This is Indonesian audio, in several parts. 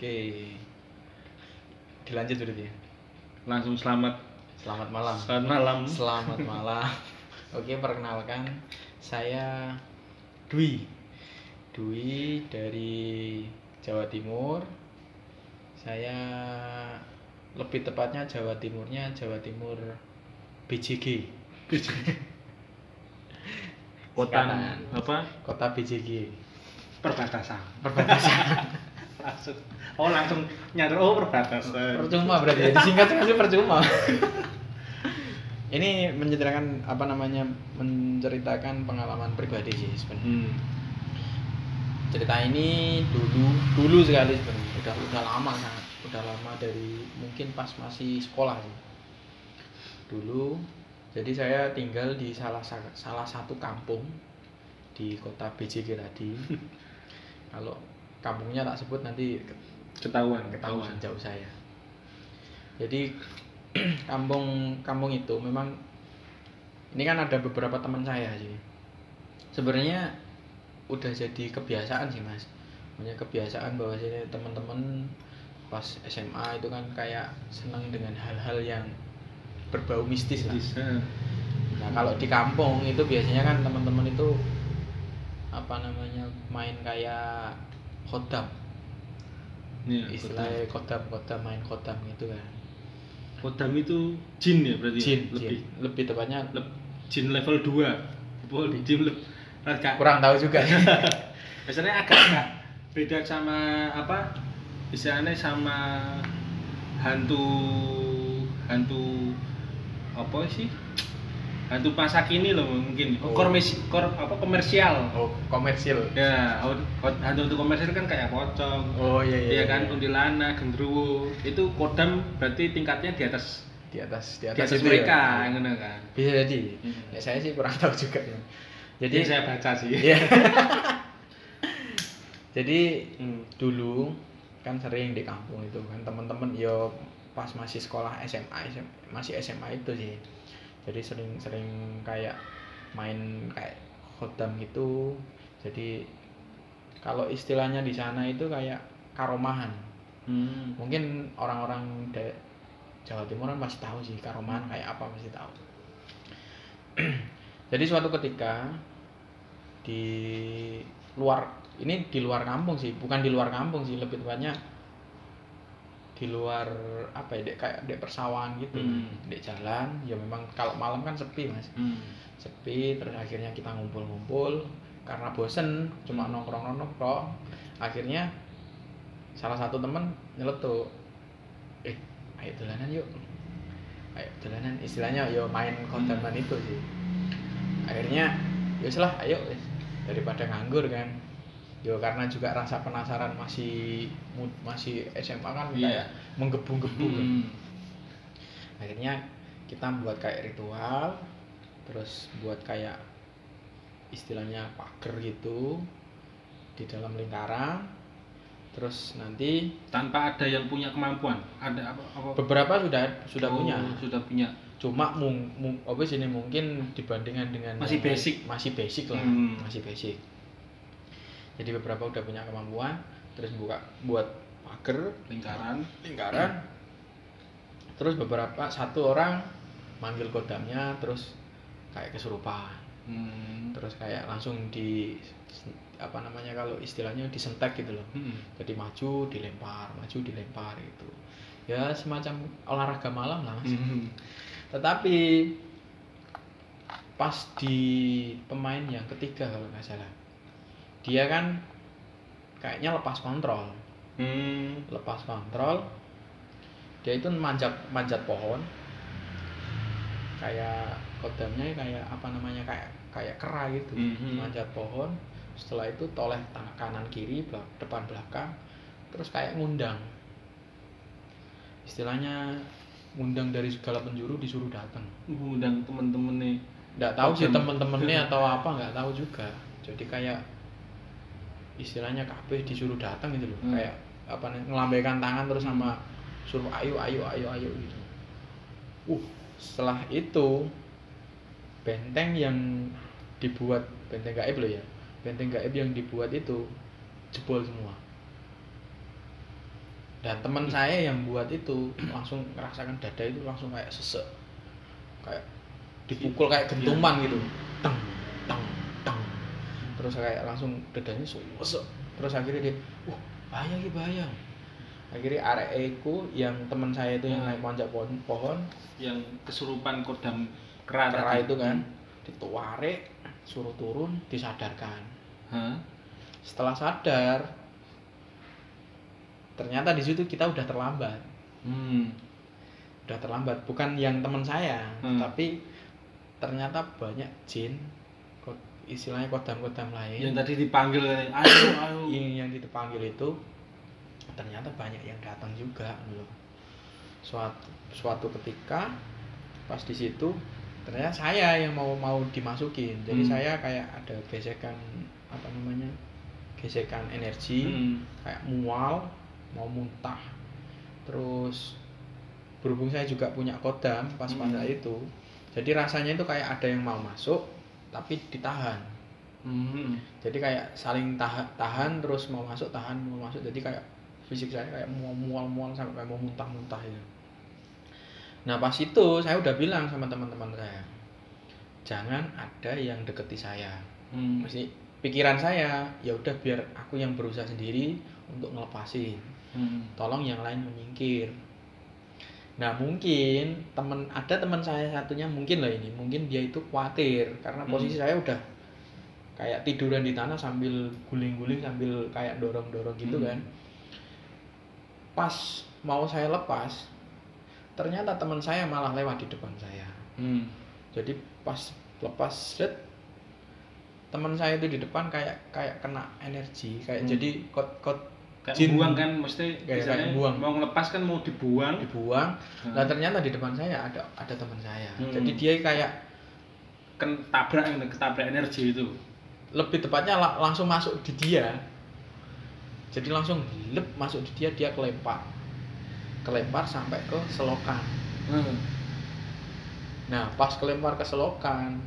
Oke. Dilanjut berarti ya. Langsung selamat Selamat malam. selamat malam. Selamat malam. Oke, perkenalkan saya Dwi. Dwi dari Jawa Timur. Saya lebih tepatnya Jawa Timurnya Jawa Timur BJG. Kota apa? Kota BJG. Perbatasan. Perbatasan. Langsung. Oh, langsung nyadar oh perbatasan. percuma berarti ya. Disingkat sih percuma. Ini menceritakan apa namanya? Menceritakan pengalaman pribadi sih sebenarnya. Hmm. cerita ini dulu dulu sekali sebenarnya udah udah lama sangat udah lama dari mungkin pas masih sekolah sih dulu jadi saya tinggal di salah sa- salah satu kampung di kota BJG tadi kalau kampungnya tak sebut nanti Ketahuan, ketahuan ketahuan. jauh saya jadi kampung kampung itu memang ini kan ada beberapa teman saya sih sebenarnya udah jadi kebiasaan sih mas punya kebiasaan bahwa sini teman-teman pas SMA itu kan kayak senang dengan hal-hal yang berbau mistis lah. Nah kalau di kampung itu biasanya kan teman-teman itu apa namanya main kayak kodam Iya, istilahnya kodam kodam main kodam gitu kan Kodam itu jin ya berarti? ya? jin lebih jin. lebih tepatnya leb- jin level 2. Boleh jin le- kurang tahu juga biasanya agak agak beda sama apa? Istilahnya sama hantu hantu apa sih? Hantu masa kini loh mungkin. Oh. Kormis, kor, apa komersial. oh komersil Ya, hantu hantu komersial kan kayak pocong. oh iya iya, Iya kan, iya. gendruwo. Itu kodam berarti tingkatnya di atas di atas di di atas, atas itu mereka, ya. ngono kan. bisa jadi Hmm. ya, saya sih kurang tahu juga ya. Jadi jadi saya baca sih. Iya. jadi Hmm. dulu kan sering di kampung itu kan teman-teman yo pas masih sekolah SMA, SM masih SMA itu sih jadi sering-sering kayak main kayak khodam gitu. Jadi kalau istilahnya di sana itu kayak karomahan. Hmm. mungkin orang-orang Jawa Timur kan pasti tahu sih karomahan kayak apa pasti tahu. Jadi suatu ketika di luar ini di luar kampung sih bukan di luar kampung sih lebih tepatnya di luar apa ya dek kayak dek persawahan gitu. Hmm. dek jalan ya memang kalau malam kan sepi mas. Hmm. sepi terus akhirnya kita ngumpul-ngumpul. Karena bosen cuma Hmm. nongkrong nongkrong akhirnya salah satu temen nyeletuk. Eh ayo dolanan yuk. Ayo dolanan istilahnya yo main kontaman itu sih. Akhirnya yus lah ayo. Daripada nganggur kan yo karena juga rasa penasaran masih masih SMA kan Iya. kayak menggebu-gebu kan Hmm. akhirnya kita buat kayak ritual terus buat kayak istilahnya pagar gitu di dalam lingkaran terus nanti Tanpa ada yang punya kemampuan. Ada apa? apa? beberapa sudah sudah Oh, punya Sudah punya. cuma mung, mung apa mungkin dibandingkan dengan Masih basic. masih basic lah Hmm. masih basic jadi beberapa udah punya kemampuan terus buka buat pagar Lingkaran. lingkaran terus beberapa satu orang manggil kodamnya terus kayak kesurupan Hmm. terus kayak langsung di apa namanya kalau istilahnya disentek gitu loh Hmm. jadi maju dilempar maju dilempar gitu ya semacam olahraga malam lah mas Hmm. tetapi pas di pemain yang ketiga kalau nggak salah dia kan kayaknya lepas kontrol. Hmm. lepas kontrol dia itu manjat manjat pohon. Kayak kodamnya kayak apa namanya kayak kayak kera gitu. Mhm. manjat pohon setelah itu toleh tangan kanan kiri belak- depan belakang terus kayak ngundang. Istilahnya ngundang dari segala penjuru disuruh datang Undang temen-temen nih. nggak tahu sih temen-temennya atau apa nggak tahu juga. Jadi kayak istilahnya kabeh disuruh datang gitu loh. Hmm. kayak apa nih ngelambaikan tangan terus sama suruh ayo ayo ayo ayo gitu. Uh setelah itu benteng yang dibuat benteng gaib loh ya. Benteng gaib yang dibuat itu jebol semua. Dan teman saya yang buat itu langsung merasakan dada itu langsung kayak sesek. Kayak dipukul kayak gentuman gitu. Teng teng teng terus kayak langsung dadanya sesek terus akhirnya dia wah bahaya ki bahaya. Akhirnya arek yang teman saya itu yang Hmm. naik manjat pohon, pohon. Yang kesurupan kodam kera itu kan dituarek suruh turun disadarkan. Setelah sadar ternyata di situ kita udah terlambat. Hmm. udah terlambat bukan yang teman saya Hmm. tapi ternyata banyak jin istilahnya kodam-kodam lain Yang tadi dipanggil ayo ayo. yang yang dipanggil itu ternyata banyak yang datang juga loh suatu suatu ketika pas di situ ternyata saya yang mau mau dimasukin jadi Hmm. saya kayak ada gesekan apa namanya gesekan energi Hmm. kayak mual mau muntah terus berhubung saya juga punya kodam pas Hmm. pada itu jadi rasanya itu kayak ada yang mau masuk tapi ditahan Hmm. jadi kayak saling tahan tahan terus mau masuk tahan mau masuk jadi kayak fisik saya kayak mual mual mual sampai kayak mau muntah muntah ya nah pas itu saya udah bilang sama teman-teman saya jangan ada yang deketi saya Hmm. mesti pikiran saya ya udah biar aku yang berusaha sendiri untuk ngelepasin Hmm. tolong yang lain menyingkir nah mungkin temen ada teman saya satunya mungkin lah ini mungkin dia itu khawatir karena Hmm. posisi saya udah kayak tiduran di tanah sambil guling-guling sambil kayak dorong-dorong gitu Hmm. kan pas mau saya lepas ternyata teman saya malah lewat di depan saya Hmm. jadi pas lepas set teman saya itu di depan kayak kayak kena energi kayak Hmm. jadi kot kot Kayak Jin. buang kan mesti Kayak- kayak buang. mau ngelepas kan mau dibuang. dibuang Hmm. nah ternyata di depan saya ada ada teman saya Hmm. jadi dia kayak kan tabrak ketabrak energi itu. lebih tepatnya la- langsung masuk di dia jadi langsung lep masuk di dia dia kelempar kelempar sampai ke selokan Hmm. nah pas kelempar ke selokan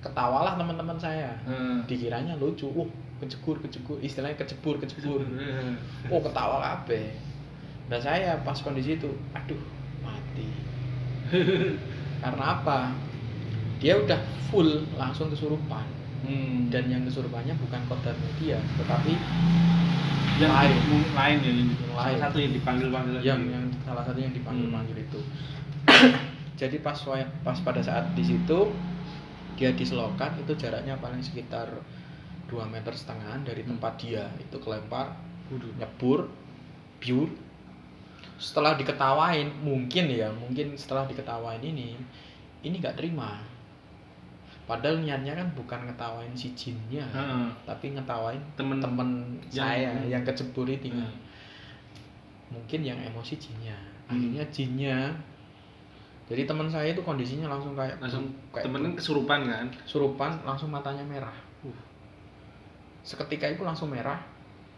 ketawalah teman-teman saya Hmm. dikiranya lucu uh kecegur kecegur istilahnya kecebur kecebur Hmm. oh ketawa kabeh dan saya pas kondisi itu aduh mati karena apa dia udah full langsung kesurupan Hmm. dan yang kesurupannya bukan kodamnya dia tetapi yang lain. lain, lain ya. Yang Salah lain. satu yang dipanggil panggil yang yang salah satu yang dipanggil Hmm. panggil itu jadi pas pas pada saat di situ dia diselokan itu jaraknya paling sekitar 2 meter setengah dari Hmm. tempat dia itu kelempar nyebur biur setelah diketawain mungkin ya mungkin setelah diketawain ini ini nggak terima padahal niatnya kan bukan ngetawain si jinnya Heeh. tapi ngetawain Temen temen yang- saya yang kecebur itu Hmm. mungkin yang emosi jinnya Hmm. akhirnya jinnya jadi teman saya itu kondisinya langsung kayak langsung kayak temen kesurupan kan. surupan langsung matanya merah Uh. Seketika itu langsung merah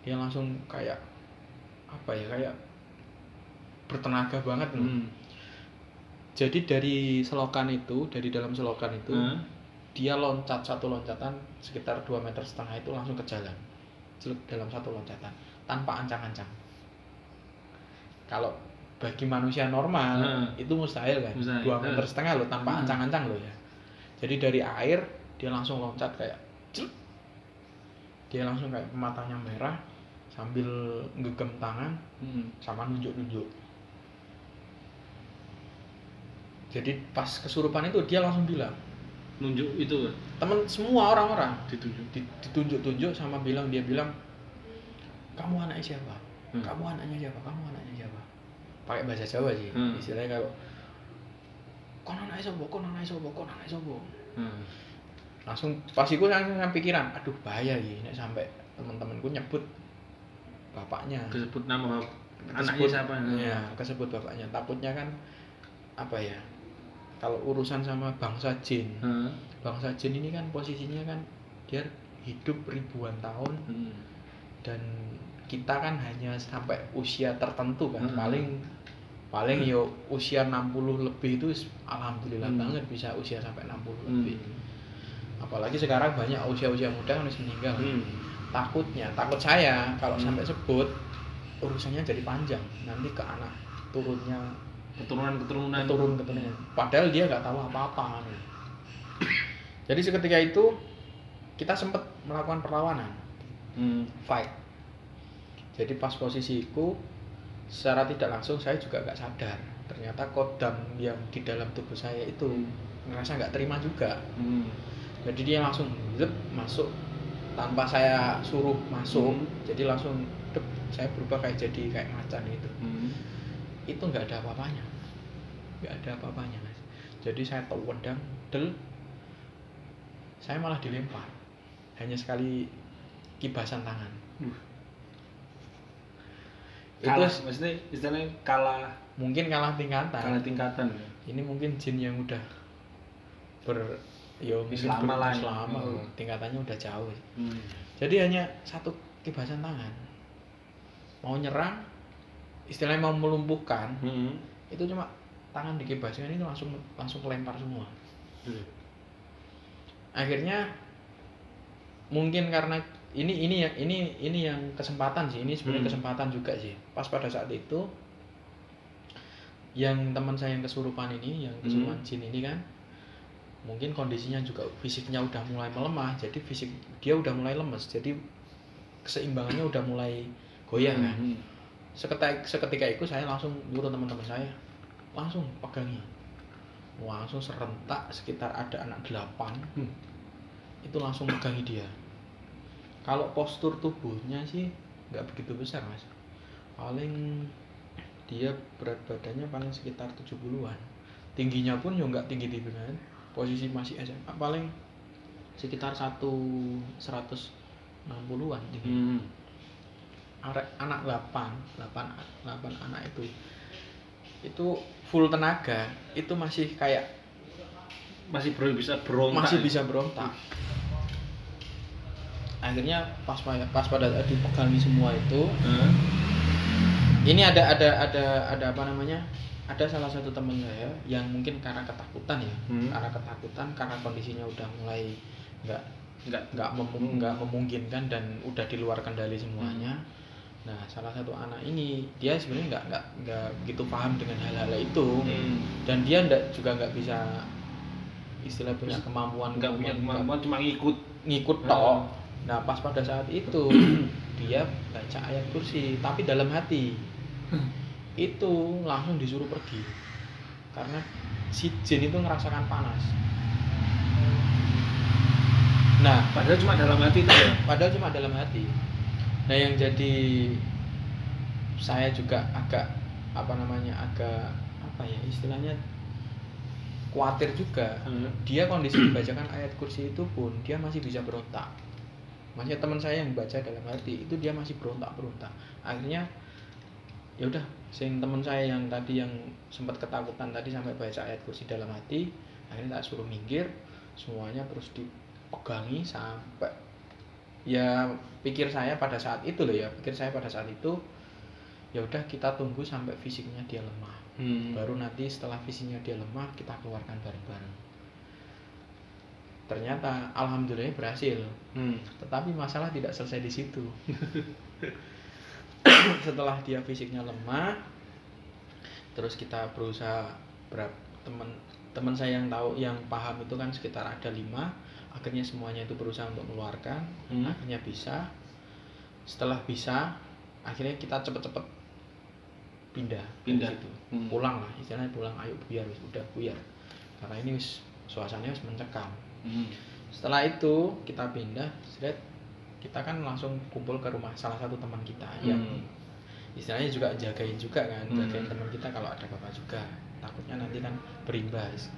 dia langsung kayak apa ya kayak bertenaga banget loh. Hmm. jadi dari selokan itu dari dalam selokan itu Heeh. dia loncat satu loncatan sekitar 2 meter setengah itu langsung ke jalan dalam satu loncatan tanpa ancang-ancang kalau bagi manusia normal Heeh. itu mustahil kan Mustahil. dua meter Heeh. setengah loh tanpa Heeh. ancang-ancang loh ya jadi dari air dia langsung loncat kayak. Dia langsung kayak matanya merah sambil ngegem tangan Hmm. sama nunjuk-nunjuk jadi pas kesurupan itu dia langsung bilang Nunjuk itu temen semua orang-orang ditunjuk. di- ditunjuk-tunjuk sama bilang dia bilang kamu anaknya siapa Hmm. kamu anaknya siapa kamu anaknya siapa pakai bahasa Jawa sih Hmm. istilahnya kalau kon anaknya siapa kon anaknya siapa kon anaknya siapa Hmm. Langsung pas itu saya pikiran aduh bahaya gini nek sampai teman-temanku nyebut bapaknya Kesebut nama anaknya Kesebut- siapa? ya kesebut bapaknya takutnya kan apa ya kalau urusan sama bangsa jin Heeh. bangsa jin ini kan posisinya kan dia hidup ribuan tahun Hmm. dan kita kan hanya sampai usia tertentu kan Hmm. paling paling yo usia 60 lebih itu alhamdulillah Hmm. banget bisa usia sampai 60 Hmm. Apalagi sekarang banyak usia-usia muda yang harus meninggal. Hmm. takutnya takut saya kalau Hmm. sampai sebut urusannya jadi panjang. Nanti ke anak turunnya. Keturunan keturunan turun keturunan padahal dia nggak tahu apa-apa. Jadi seketika itu kita sempat melakukan perlawanan. Hmm. fight. Jadi pas posisiku secara tidak langsung saya juga nggak sadar. Ternyata kodam yang di dalam tubuh saya itu ngerasa nggak terima juga. Hmm. Jadi dia langsung zep, masuk. Tanpa saya suruh masuk Hmm. jadi langsung dep, saya berubah kayak jadi kayak macan gitu. Hmm. itu nggak ada apa-apanya. Nggak ada apa-apanya mas. Jadi saya tendang del. Saya malah dilempar. Hanya sekali kibasan tangan. Uh. itu maksudnya istilahnya kalah. Mungkin kalah tingkatan. Kalah tingkatan ya. Ini mungkin jin yang udah ber mungkin Selama lah selama Hmm. tingkatannya udah jauh hmm. jadi hanya satu kibasan tangan mau nyerang istilahnya mau melumpuhkan Hmm. itu cuma tangan dikibaskan itu langsung langsung kelempar semua Hmm. akhirnya mungkin karena ini ini yang ini ini yang kesempatan sih ini sebenarnya Hmm. kesempatan juga sih pas pada saat itu yang teman saya yang kesurupan ini yang kesurupan jin ini kan mungkin kondisinya juga fisiknya udah mulai melemah jadi fisik dia udah mulai lemes jadi keseimbangannya udah mulai goyang kan? Hmm. seketika seketika itu saya langsung nyuruh teman-teman saya langsung pegangi. Langsung serentak sekitar ada anak delapan Hmm. itu langsung pegangi dia. Kalau postur tubuhnya sih nggak begitu besar mas. Paling dia berat badannya paling sekitar 70-an tingginya pun ya nggak tinggi tinggi banget posisi masih SMA paling sekitar satu 160-an tinggi Hmm. Arek- anak 8, 8 8 anak itu itu full tenaga itu masih kayak masih bisa berontak masih ya? bisa berontak akhirnya pas pa- pas pada saat dipegangi semua itu Hah? ini ada ada ada ada apa namanya ada salah satu teman saya yang mungkin karena ketakutan ya Hmm. karena ketakutan karena kondisinya udah mulai nggak enggak nggak mem- Hmm. nggak memungkinkan dan udah di luar kendali semuanya. Nah, salah satu anak ini dia sebenarnya nggak nggak nggak begitu paham dengan hal-hal itu Hmm. dan dia nggak juga nggak bisa istilah punya kemampuan enggak punya kemampuan cuma ngikut ngikut Hmm. tok. Nah, pas pada saat itu dia baca ayat kursi tapi dalam hati itu langsung disuruh pergi. Karena si jin itu ngerasakan panas. Nah, padahal cuma dalam hati itu ya? padahal cuma dalam hati. Nah yang jadi saya juga agak apa namanya agak apa ya istilahnya khawatir juga. Hmm. dia kondisi dibacakan ayat kursi itu pun dia masih bisa berontak. Masih teman saya yang baca dalam hati itu dia masih berontak berontak akhirnya ya udah sing teman saya yang tadi yang sempat ketakutan tadi sampai baca ayat kursi dalam hati akhirnya tak suruh minggir semuanya terus dipegangi sampai ya pikir saya pada saat itu loh ya pikir saya pada saat itu ya udah kita tunggu sampai fisiknya dia lemah Hmm. baru nanti setelah fisiknya dia lemah kita keluarkan bareng-bareng ternyata alhamdulillah berhasil Hmm. tetapi masalah tidak selesai di situ setelah dia fisiknya lemah terus kita berusaha berapa teman teman saya yang tahu yang paham itu kan sekitar ada lima akhirnya semuanya itu berusaha untuk mengeluarkan Hmm. akhirnya bisa setelah bisa akhirnya kita cepet-cepet pindah Pindah. situ. Hmm. pulang lah istilahnya pulang ayo buyar wis udah buyar karena ini wis suasananya wis mencekam Hmm. setelah itu kita pindah seret kita kan langsung kumpul ke rumah salah satu teman kita yang Hmm. istilahnya juga jagain juga kan Hmm. jagain teman kita kalau ada apa juga takutnya nanti kan berimbas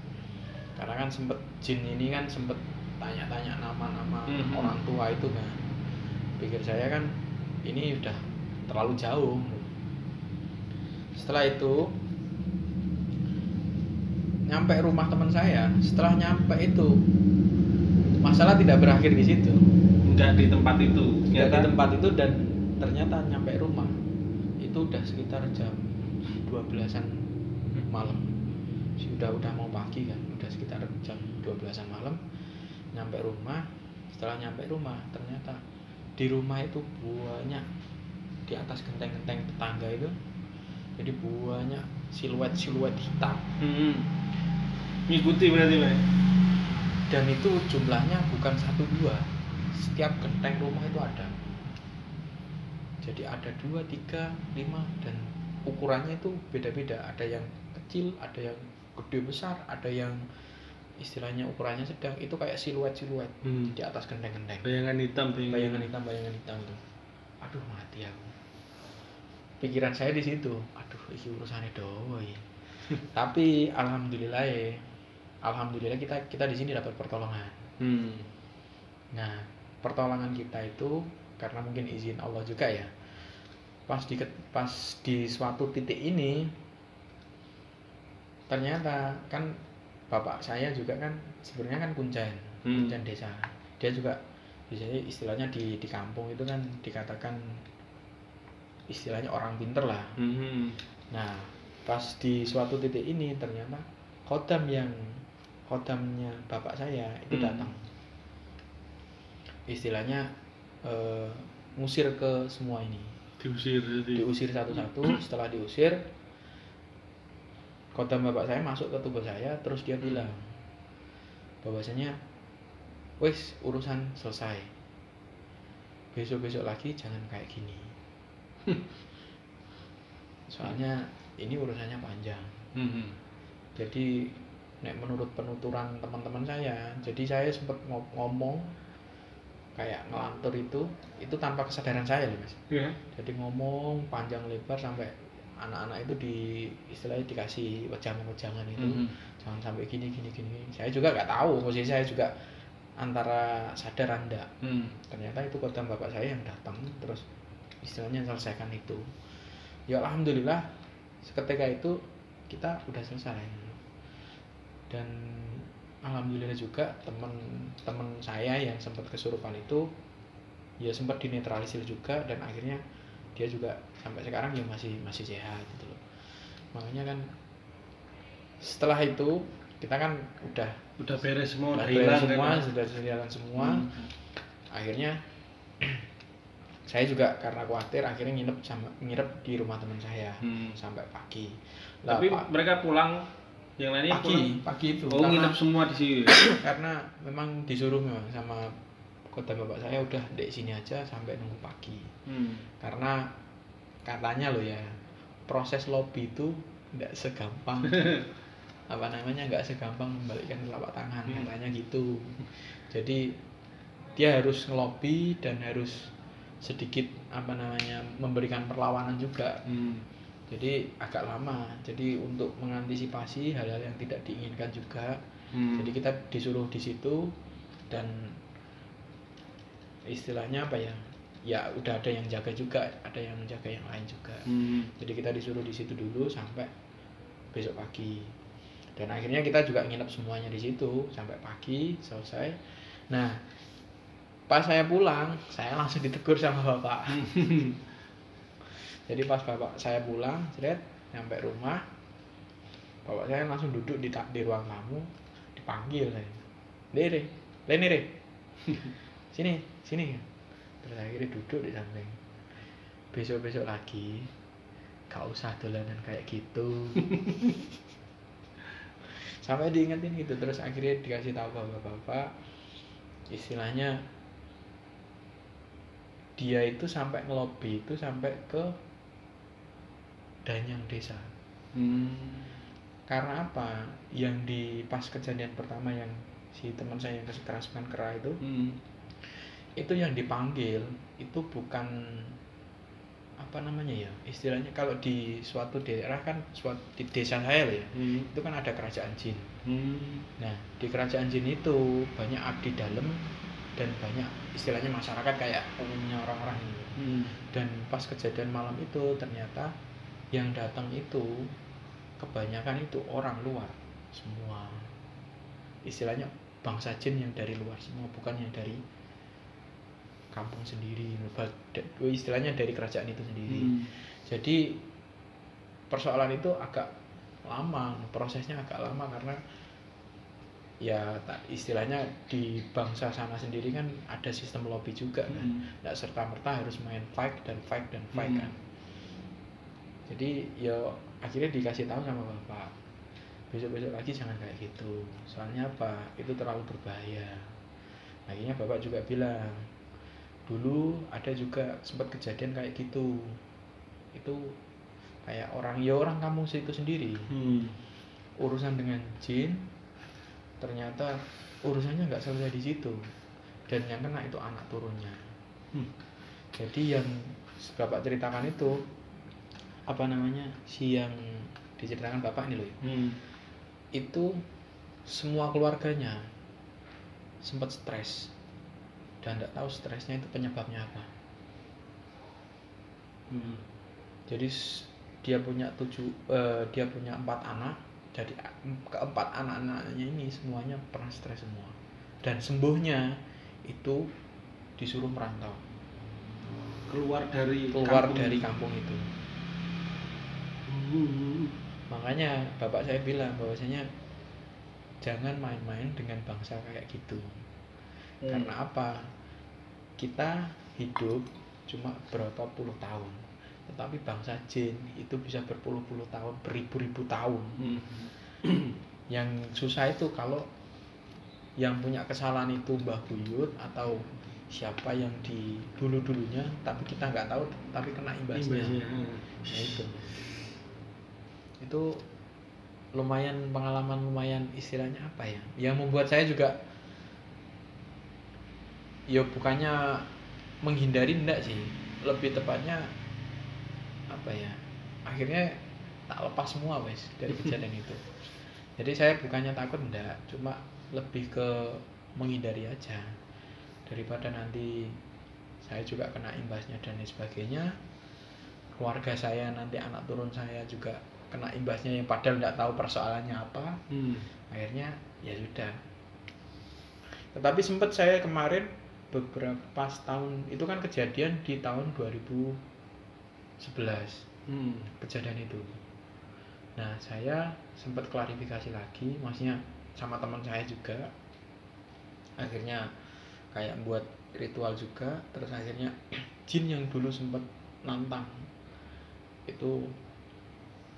karena kan sempet jin ini kan sempet tanya-tanya nama-nama Hmm. orang tua itu kan pikir saya kan ini udah terlalu jauh setelah itu nyampe rumah teman saya setelah nyampe itu masalah tidak berakhir di situ enggak di tempat itu nggak di Ternyata- tempat itu dan ternyata nyampe rumah. Itu udah sekitar jam 12-an malam. Sudah udah mau pagi kan udah sekitar jam 12-an malam nyampe rumah. Setelah nyampe rumah ternyata di rumah itu banyak di atas genteng-genteng tetangga itu jadi banyak siluet-siluet hitam. Hmm. Ngikuti berarti, dan itu jumlahnya bukan satu dua setiap genteng rumah itu ada. Jadi ada dua tiga lima dan ukurannya itu beda-beda. Ada yang kecil ada yang gede besar ada yang istilahnya ukurannya sedang. Itu kayak siluet-siluet Hmm. di atas genteng-genteng. Bayangan hitam, bayangan hitam. bayangan hitam itu. Aduh mati aku. Pikiran saya di situ aduh ini urusannya doi tapi alhamdulillah ya alhamdulillah kita kita di sini dapat pertolongan. Hmm. nah pertolongan kita itu karena mungkin izin Allah juga ya pas di pas di suatu titik ini ternyata kan bapak saya juga kan sebenarnya kan kuncen Hmm. kuncen desa dia juga biasanya istilahnya di di kampung itu kan dikatakan istilahnya orang pinter lah Hmm. nah pas di suatu titik ini ternyata kodam yang kodamnya bapak saya itu Hmm. datang istilahnya ngusir ke semua ini. Diusir jadi. diusir satu-satu. Setelah diusir kodam bapak saya masuk ke tubuh saya terus dia bilang bahwasanya wes urusan selesai. Besok-besok lagi jangan kayak gini. Soalnya ini urusannya panjang. Hmm. jadi nek menurut penuturan teman-teman saya jadi saya sempat ngo- ngomong kayak ngelantur itu itu tanpa kesadaran saya loh mas Ya. jadi ngomong panjang lebar sampai anak-anak itu di istilahnya dikasih wejangan-wejangan itu Mhm. jangan sampai gini gini gini saya juga nggak tahu posisi saya juga antara sadar anda Hmm. ternyata itu kodam bapak saya yang datang terus istilahnya selesaikan itu ya alhamdulillah seketika itu kita udah selesai dan alhamdulillah juga teman-teman saya yang sempat kesurupan itu ya sempat dinetralisir juga dan akhirnya dia juga sampai sekarang ya masih masih sehat gitu loh makanya kan setelah itu kita kan udah Udah beres semua, udah hilang semua kan? sudah jalan semua Hmm. akhirnya saya juga karena khawatir akhirnya nginep sama nginep di rumah teman saya Hmm. sampai pagi Lah, Tapi Pak, mereka pulang yang lainnya pagi pulang. pagi itu Oh, nginep semua di sini. karena memang disuruh memang sama kota bapak saya udah di sini aja sampai nunggu pagi Hmm. karena katanya loh ya proses lobby itu tidak segampang apa namanya nggak segampang membalikkan telapak tangan Hmm. katanya gitu jadi dia harus ngelobi dan harus sedikit apa namanya memberikan perlawanan juga Hmm. Jadi agak lama. Jadi untuk mengantisipasi hal-hal yang tidak diinginkan juga Hmm. jadi kita disuruh di situ dan istilahnya apa ya? Ya udah ada yang jaga juga ada yang menjaga yang lain juga. Hmm. jadi kita disuruh di situ dulu sampai besok pagi. Dan akhirnya kita juga nginep semuanya di situ sampai pagi selesai. Nah pas saya pulang saya langsung ditegur sama bapak jadi pas bapak saya pulang ceret nyampe rumah bapak saya langsung duduk di di ruang tamu dipanggil saya. Lere Lenere sini sini. Terus akhirnya duduk di samping. Besok besok lagi gak usah dolanan kayak gitu. Sampai diingetin gitu terus akhirnya dikasih tahu bapak-bapak istilahnya dia itu sampai ngelobi itu sampai ke danyang desa Hmm. karena apa yang di pas kejadian pertama yang si teman saya yang kerasukan kera itu Hmm. itu yang dipanggil itu bukan apa namanya ya istilahnya kalau di suatu daerah kan suatu di desa saya ya Hmm. itu kan ada kerajaan jin Hmm. nah di kerajaan jin itu banyak abdi dalam dan banyak istilahnya masyarakat kayak umumnya orang-orang ini Hmm. dan pas kejadian malam itu ternyata yang datang itu kebanyakan itu orang luar semua istilahnya bangsa jin yang dari luar semua bukan yang dari kampung sendiri istilahnya dari kerajaan itu sendiri Hmm. jadi persoalan itu agak lama prosesnya agak lama karena ya istilahnya di bangsa sana sendiri kan ada sistem lobby juga kan Hmm. nggak serta merta harus main fight dan fight dan fight Hmm. kan jadi ya akhirnya dikasih tahu sama bapak besok besok lagi jangan kayak gitu soalnya apa? Itu terlalu berbahaya. Akhirnya bapak juga bilang dulu ada juga sempat kejadian kayak gitu. Itu kayak orang ya orang kampung situ sendiri. Hmm. urusan dengan jin ternyata urusannya nggak selesai di situ. Dan yang kena itu anak turunnya. Hmm. jadi yang bapak ceritakan itu apa namanya si yang diceritakan bapak ini loh Hmm. itu semua keluarganya sempat stres dan tidak tahu stresnya itu penyebabnya apa Hmm. jadi dia punya tujuh eh, dia punya empat anak jadi keempat anak-anaknya ini semuanya pernah stres semua dan sembuhnya itu disuruh merantau keluar dari keluar kampung. dari kampung itu. Makanya bapak saya bilang bahwasanya jangan main-main dengan bangsa kayak gitu Hmm. karena apa kita hidup cuma berapa puluh tahun tetapi bangsa jin itu bisa berpuluh-puluh tahun beribu-ribu tahun Hmm. yang susah itu kalau yang punya kesalahan itu Mbah Buyut atau siapa yang di dulu-dulunya tapi kita nggak tahu tapi kena imbasnya Imbasnya. nah itu itu lumayan pengalaman lumayan istilahnya apa ya? Yang membuat saya juga ya bukannya menghindari enggak sih. Lebih tepatnya apa ya akhirnya tak lepas semua wes dari kejadian itu. Jadi saya bukannya takut enggak. Cuma lebih ke menghindari aja. Daripada nanti saya juga kena imbasnya dan lain sebagainya keluarga saya nanti anak turun saya juga kena imbasnya yang padahal nggak tahu persoalannya apa Hmm. akhirnya ya sudah tetapi sempat saya kemarin beberapa tahun itu kan kejadian di tahun 2011 Hmm. kejadian itu nah saya sempat klarifikasi lagi maksudnya sama teman saya juga akhirnya kayak buat ritual juga terus akhirnya jin yang dulu sempat nantang itu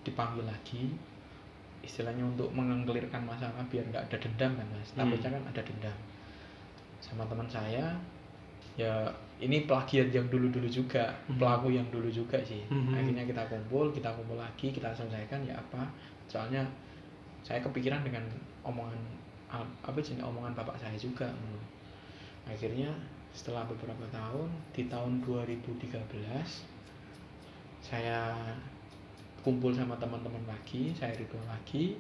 dipanggil lagi istilahnya untuk mengelirkan masalah biar nggak ada dendam kan mas Hmm. takutnya kan ada dendam sama teman saya ya ini plagiat yang dulu-dulu juga Hmm. pelaku yang dulu juga sih Hmm. akhirnya kita kumpul kita kumpul lagi kita selesaikan ya apa soalnya saya kepikiran dengan omongan apa jenis omongan bapak saya juga hmm. akhirnya setelah beberapa tahun di tahun 2013 saya kumpul sama teman-teman lagi saya ritual lagi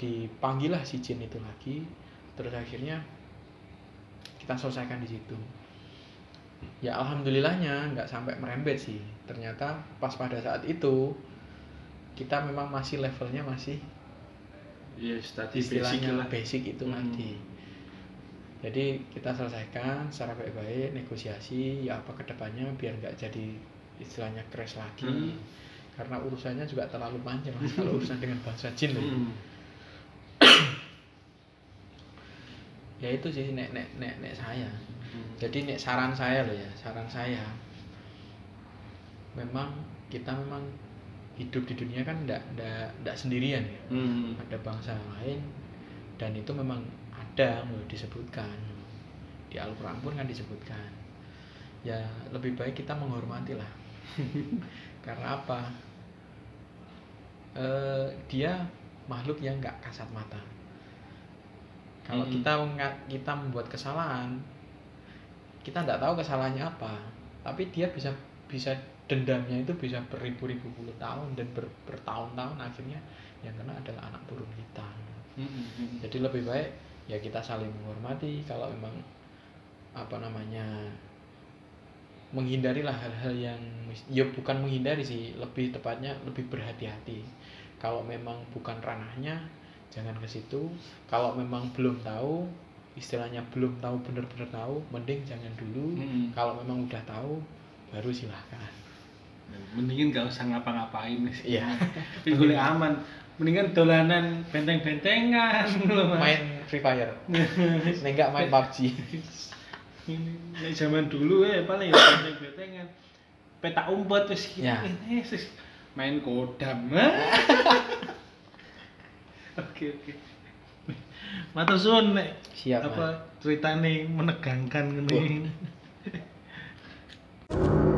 dipanggil lah si jin itu lagi terus akhirnya kita selesaikan di situ ya alhamdulillahnya nggak sampai merembet sih ternyata pas pada saat itu kita memang masih levelnya masih Yes, tadi basic istilahnya lah. basic, itu Hmm. nanti jadi kita selesaikan secara baik-baik negosiasi ya apa ke depannya biar nggak jadi istilahnya crash lagi Hmm. Karena urusannya juga terlalu panjang kalau urusan dengan bangsa jin. Hmm. ya itu sih nek nek nek nek saya Hmm. jadi nek saran saya loh ya saran saya memang kita memang hidup di dunia kan ndak ndak ndak sendirian ya Hmm. ada bangsa lain dan itu memang ada loh disebutkan di Al-Quran pun kan disebutkan ya lebih baik kita menghormati lah karena apa Eh, dia makhluk yang nggak kasat mata kalau Mm-mm. kita kita membuat kesalahan kita nggak tahu kesalahannya apa tapi dia bisa bisa dendamnya itu bisa beribu-ribu puluh tahun dan ber- bertahun-tahun akhirnya yang kena adalah anak turun kita Hmm. jadi lebih baik ya kita saling menghormati kalau memang apa namanya menghindarilah hal-hal yang ya bukan menghindari sih lebih tepatnya lebih berhati-hati kalau memang bukan ranahnya jangan ke situ kalau memang belum tahu istilahnya belum tahu benar-benar tahu mending jangan dulu Hmm. kalau memang udah tahu baru silahkan Mendingin gak usah ngapa-ngapain Iya. Boleh aman. Mendingan dolanan benteng-bentengan. main Free Fire. Nek enggak main PUBG. ini zaman dulu ya paling ya benteng-bentengan Peta umpet wis ya. Eh, eh, ini main kodam. oke oke. Mata suwun nek siapa apa nih menegangkan nih.